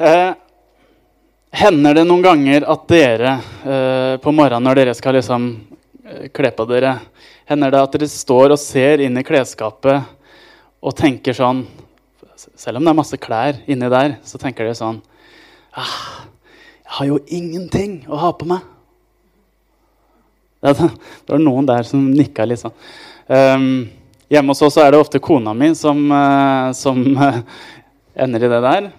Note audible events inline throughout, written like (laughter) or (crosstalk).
Eh, hender det noen ganger at dere eh, på morgenen når dere skal liksom eh, kle på dere, hender det at dere står og ser inn i klesskapet og tenker sånn Selv om det er masse klær inni der, så tenker dere sånn ah, Jeg har jo ingenting å ha på meg. (laughs) Det, det var noen der som nikka litt sånn. Um, hjemme hos oss er det ofte kona mi som, uh, som (laughs) ender i det der.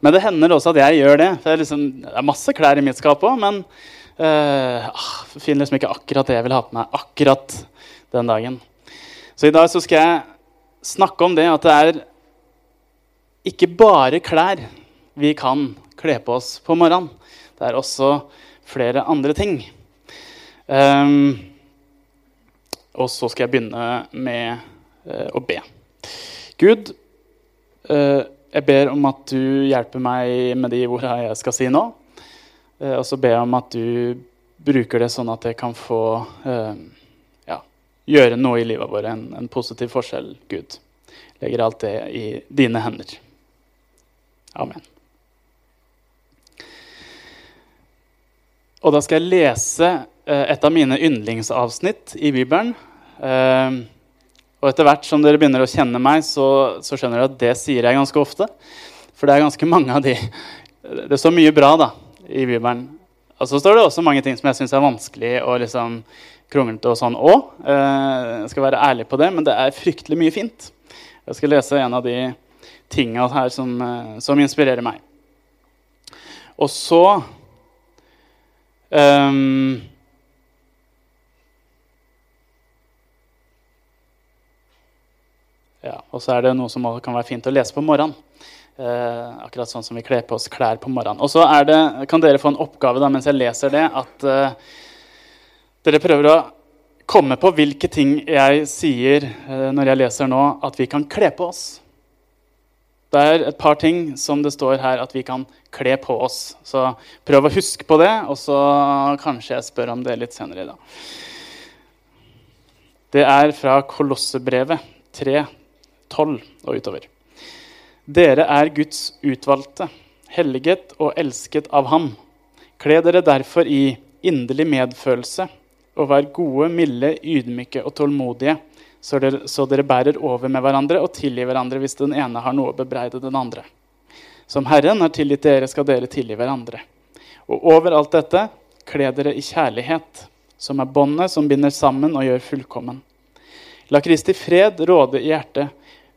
Men det hender også at jeg gjør det. Det, er liksom, det er masse klær i mitt skap òg, men uh, finner liksom ikke akkurat det jeg vil ha på meg akkurat den dagen. Så i dag så skal jeg snakke om det at det er ikke bare klær vi kan kle på oss på morgenen. Det er også flere andre ting. Um, og så skal jeg begynne med uh, å be. Gud, uh, jeg ber om at du hjelper meg med de ordene jeg skal si nå. Uh, og så ber jeg om at du bruker det sånn at jeg kan få ja, gjøre noe i livet vårt, en, en positiv forskjell, Gud. Legger alt det i dine hender. Amen. Og da skal jeg lese eh, et av mine yndlingsavsnitt i Bibelen. Eh, og etter hvert som dere begynner å kjenne meg, så, så, skjønner dere at det sier jeg ganske ofte. For det er ganske mange av de Det står mye bra da, i Bibelen. Og så står det også mange ting som jeg syns er vanskelig og liksom kronglete og sånn òg. Eh, jeg skal være ærlig på det, men det er fryktelig mye fint. Jeg skal lese en av de tinga her som, som inspirerer meg. Og så Um, ja, og så er det noe som kan være fint å lese på morgenen. Eh, akkurat sånn som vi kler på oss klær på morgenen. Og så kan dere få en oppgave da, mens jeg leser det, at eh, dere prøver å komme på hvilke ting jeg sier eh, når jeg leser nå, at vi kan kle på oss. Det er et par ting som det står her at vi kan kle på oss. Så prøv å huske på det, og så kanskje jeg spør om det litt senere i dag. Det er fra Kolossebrevet 3, 12 og utover. Dere er Guds utvalgte, helliget og elsket av Ham. Kle dere derfor i inderlig medfølelse og vær gode, milde, ydmyke og tålmodige så dere, så dere, bærer over med hverandre og tilgir hverandre hvis den ene har noe å bebreide den andre. Som Herren har tilgitt dere, skal dere tilgi hverandre. Og over alt dette, kle dere i kjærlighet, som er båndet som binder sammen og gjør fullkommen. La Kristi fred råde i hjertet,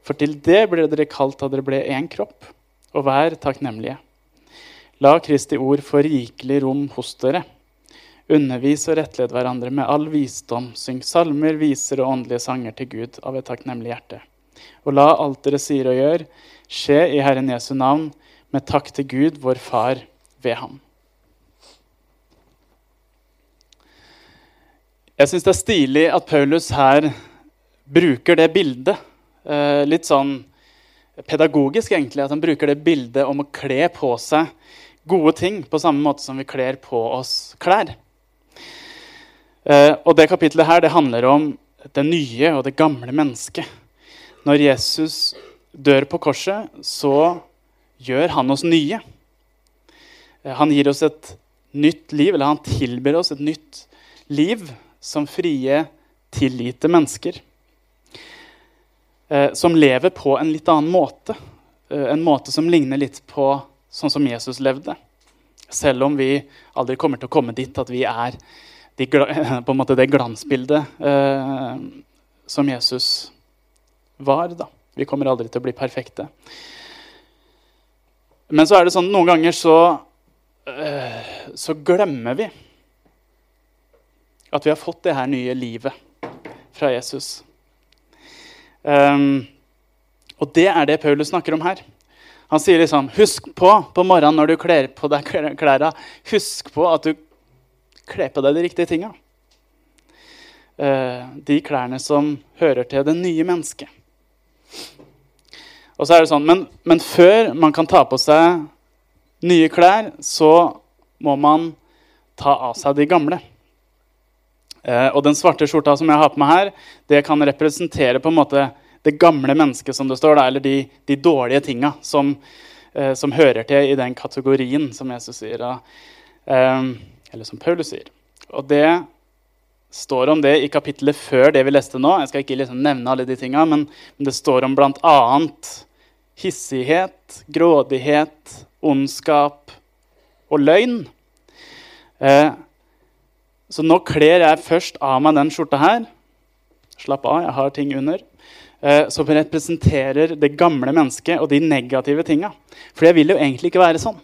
for til det ble dere kalt da dere ble én kropp. Og vær takknemlige. La Kristi ord få rikelig rom hos dere Undervis og rettled hverandre med all visdom. Syng salmer, viser og åndelige sanger til Gud av et takknemlig hjerte. Og la alt dere sier og gjør, skje i Herren Jesu navn, med takk til Gud, vår Far, ved ham. Jeg syns det er stilig at Paulus her bruker det bildet. Eh, litt sånn pedagogisk, egentlig. At han bruker det bildet om å kle på seg gode ting på samme måte som vi kler på oss klær. Eh, og det kapitlet her det handler om det nye og det gamle mennesket. Når Jesus dør på korset, så gjør han oss nye. Eh, han gir oss et nytt liv, eller han tilbyr oss et nytt liv som frie, tillite mennesker. Eh, som lever på en litt annen måte. En måte som ligner litt på sånn som Jesus levde. Selv om vi aldri kommer til å komme dit at vi er de, (laughs) på en måte det glansbildet eh, som Jesus var. Da. Vi kommer aldri til å bli perfekte. Men så er det sånn noen ganger så, eh, så glemmer vi at vi har fått det her nye livet fra Jesus. Um, og det er det Paulus snakker om her. Han sier liksom Husk på på morgenen når du kler på deg klærne, husk på at du kler på deg de riktige tinga. Uh, de klærne som hører til det nye mennesket. Og så er det sånn, men, men, før man kan ta på seg nye klær, så må man ta av seg de gamle. Eh, og den svarte skjorta som jeg har på meg her, det kan representere på en måte det gamle mennesket, som det står, eller de, de dårlige tinga som, eh, som hører til i den kategorien som Jesus sier. Eh, eller som Paulus sier. Og det står om det i kapittelet før det vi leste nå. Jeg skal ikke liksom nevne alle de tinga, men det står om bl.a. hissighet, grådighet, ondskap og løgn. Eh, så nå kler jeg først av meg den skjorta her. Slapp av, jeg har ting under. Eh, som representerer det gamle mennesket og de negative tinga. For jeg vil jo egentlig ikke være sånn.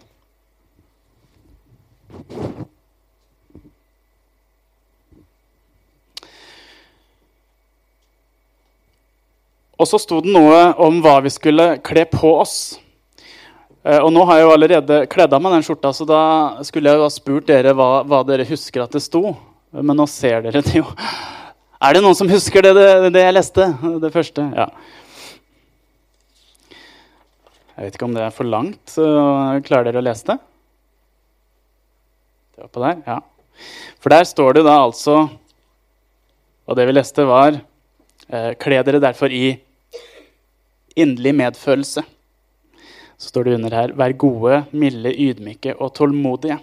Og så sto det noe om hva vi skulle kle på oss. Eh, og nå har jeg jo allerede kledd av meg den skjorta, så da skulle jeg jo ha spurt dere hva, hva dere husker at det sto. Men nå ser dere det jo. Er det noen som husker det, det, det jeg leste? Det første? Ja. Jeg vet ikke om det er for langt. Så klarer dere å lese det? Det oppå der? Ja. For der står det da altså Og det vi leste, var eh, Kle dere derfor i inderlig medfølelse. Så står det under her Vær gode, milde, ydmyke og tålmodige.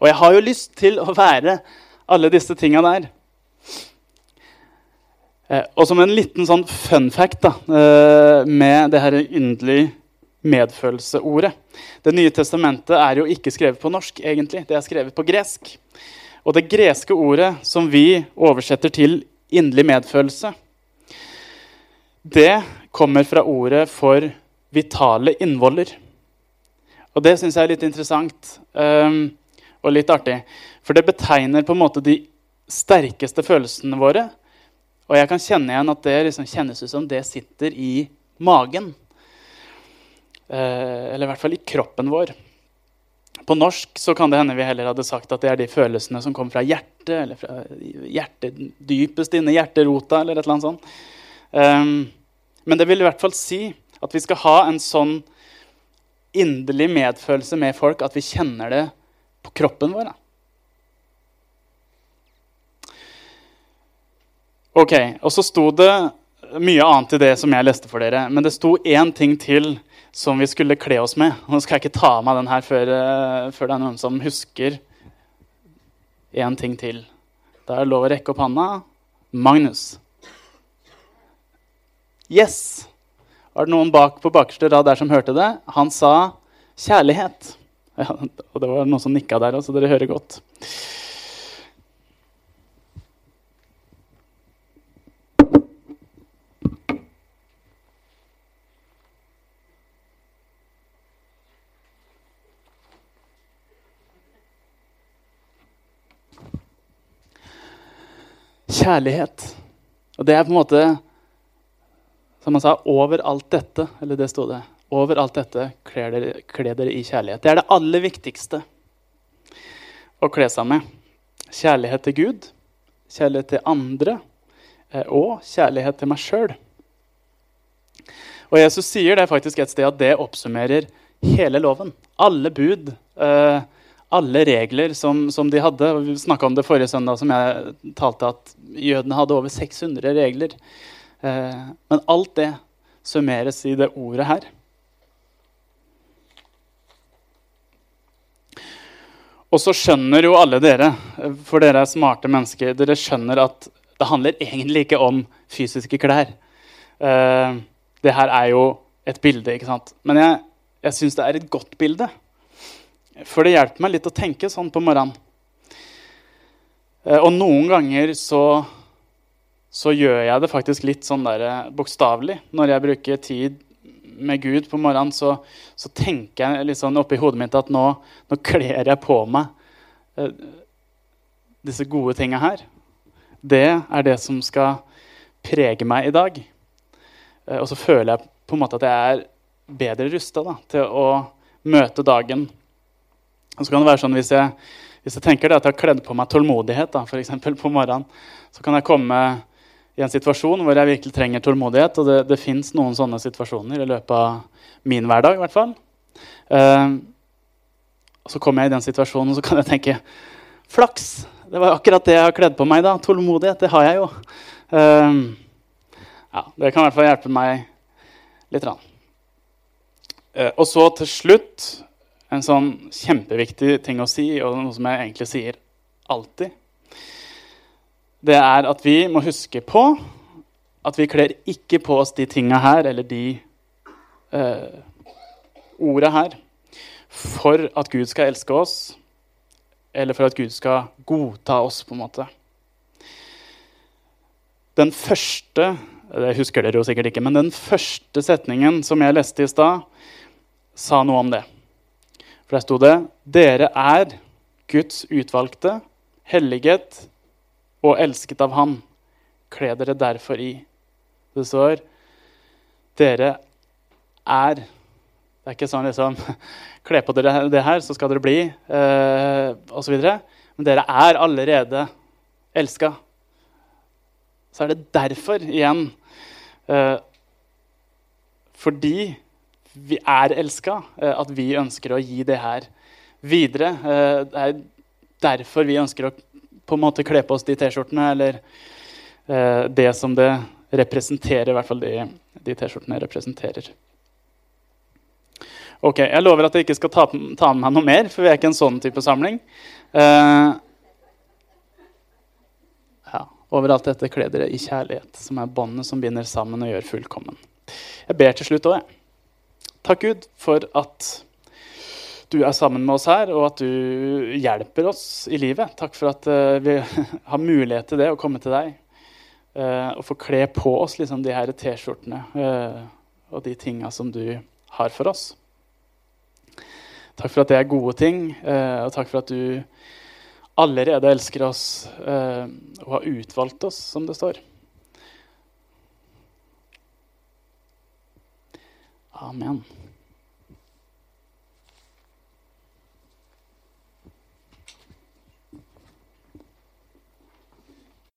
Og jeg har jo lyst til å være alle disse tinga der. Eh, og som en liten sånn fun fact da, eh, med det her inderlig medfølelseordet Det nye testamentet er jo ikke skrevet på norsk, egentlig. Det er skrevet på gresk. Og det greske ordet som vi oversetter til inderlig medfølelse, det kommer fra ordet for vitale innvoller. Og det syns jeg er litt interessant um, og litt artig. For det betegner på en måte de sterkeste følelsene våre og jeg kan kjenne igjen at det liksom kjennes ut som det sitter i magen. Uh, eller i hvert fall i kroppen vår. På norsk så kan det hende vi heller hadde sagt at det er de følelsene som kommer fra hjertet, eller fra hjertet dypest inne hjerterota, eller et eller annet sånt. Um, men det vil i hvert fall si at vi skal ha en sånn inderlig medfølelse med folk at vi kjenner det på kroppen vår. Ok, Og så sto det mye annet i det som jeg leste for dere. Men det sto én ting til som vi skulle kle oss med. Nå skal jeg ikke ta av meg den her før, eh, før det er noen som husker én ting til. Da er det lov å rekke opp handa. Magnus. Yes! Var det noen bak på bakerste rad der som hørte det? Han sa kjærlighet. (laughs) Ja, og det var noen som nikka der òg, så dere hører godt. kjærlighet. Og det er på en måte Som han sa, over alt dette, eller det sto det, over alt dette kler dere, kler dere i kjærlighet. Det er det aller viktigste å kle seg med. Kjærlighet til Gud, kjærlighet til andre eh, og kjærlighet til meg sjøl. Og Jesus sier det faktisk et sted at det oppsummerer hele loven. Alle bud. Eh, alle regler som, som de hadde. Vi snakka om det forrige søndag, som jeg talte at jødene hadde over 600 regler. Eh, men alt det summeres i det ordet her. Og så skjønner jo alle dere, for dere er smarte mennesker, dere skjønner at det handler egentlig ikke om fysiske klær. Eh, det her er jo et bilde, ikke sant? Men jeg, jeg syns det er et godt bilde. For det hjelper meg litt å tenke sånn på morgenen. Eh, og noen ganger så, så gjør jeg det faktisk litt sånn eh, bokstavelig. Når jeg bruker tid med Gud på morgenen, så, så tenker jeg litt sånn oppi hodet mitt at nå, nå kler jeg på meg eh, disse gode tinga her. Det er det som skal prege meg i dag. Eh, og så føler jeg på en måte at jeg er bedre rusta til å møte dagen og så kan det være sånn hvis jeg, hvis jeg tenker at jeg har kledd på meg tålmodighet da, for på morgenen, så kan jeg komme i en situasjon hvor jeg virkelig trenger tålmodighet. Og det, det fins noen sånne situasjoner i løpet av min hverdag. I hvert fall. Uh, så kommer jeg i den situasjonen og så kan jeg tenke Flaks! Det var akkurat det jeg har kledd på meg. da. Tålmodighet, det har jeg jo. Uh, ja, det kan i hvert fall hjelpe meg litt. Rann. Uh, og så til slutt en sånn kjempeviktig ting å si, og noe som jeg egentlig sier alltid. Det er at vi må huske på at vi kler ikke på oss de tinga her, eller de eh, orda her, for at Gud skal elske oss, eller for at Gud skal godta oss, på en måte. Den første det husker dere jo sikkert ikke, men den første setningen som jeg leste i stad, sa noe om det. For der sto det 'Dere er Guds utvalgte, helliget og elsket av Han. Kle dere derfor i.' Det står 'Dere er' Det er ikke sånn liksom (laughs) Kle på dere det her, så skal dere bli, eh, osv. Men dere er allerede elska. Så er det derfor, igjen eh, Fordi vi er elska, eh, at vi ønsker å gi det her videre. Eh, det er derfor vi ønsker å på en måte kle på oss de T-skjortene, eller eh, det som det representerer, i hvert fall de, de T-skjortene representerer. Ok, Jeg lover at jeg ikke skal ta, ta, med meg noe mer, for vi er ikke en sånn type samling. Eh, ja, Overalt dette kler dere i kjærlighet, som er båndet som binder sammen og gjør fullkommen. Jeg ber til slutt òg, jeg. Takk, Gud, for at du er sammen med oss her, og at du hjelper oss i livet. Takk for at uh, vi (laughs) har mulighet til det, å komme til deg. Uh, og få kle på oss liksom, de her T-skjortene uh, og de tinga som du har for oss. Takk for at det er gode ting, og takk for at du allerede elsker oss og har utvalgt oss, som det står. Amen.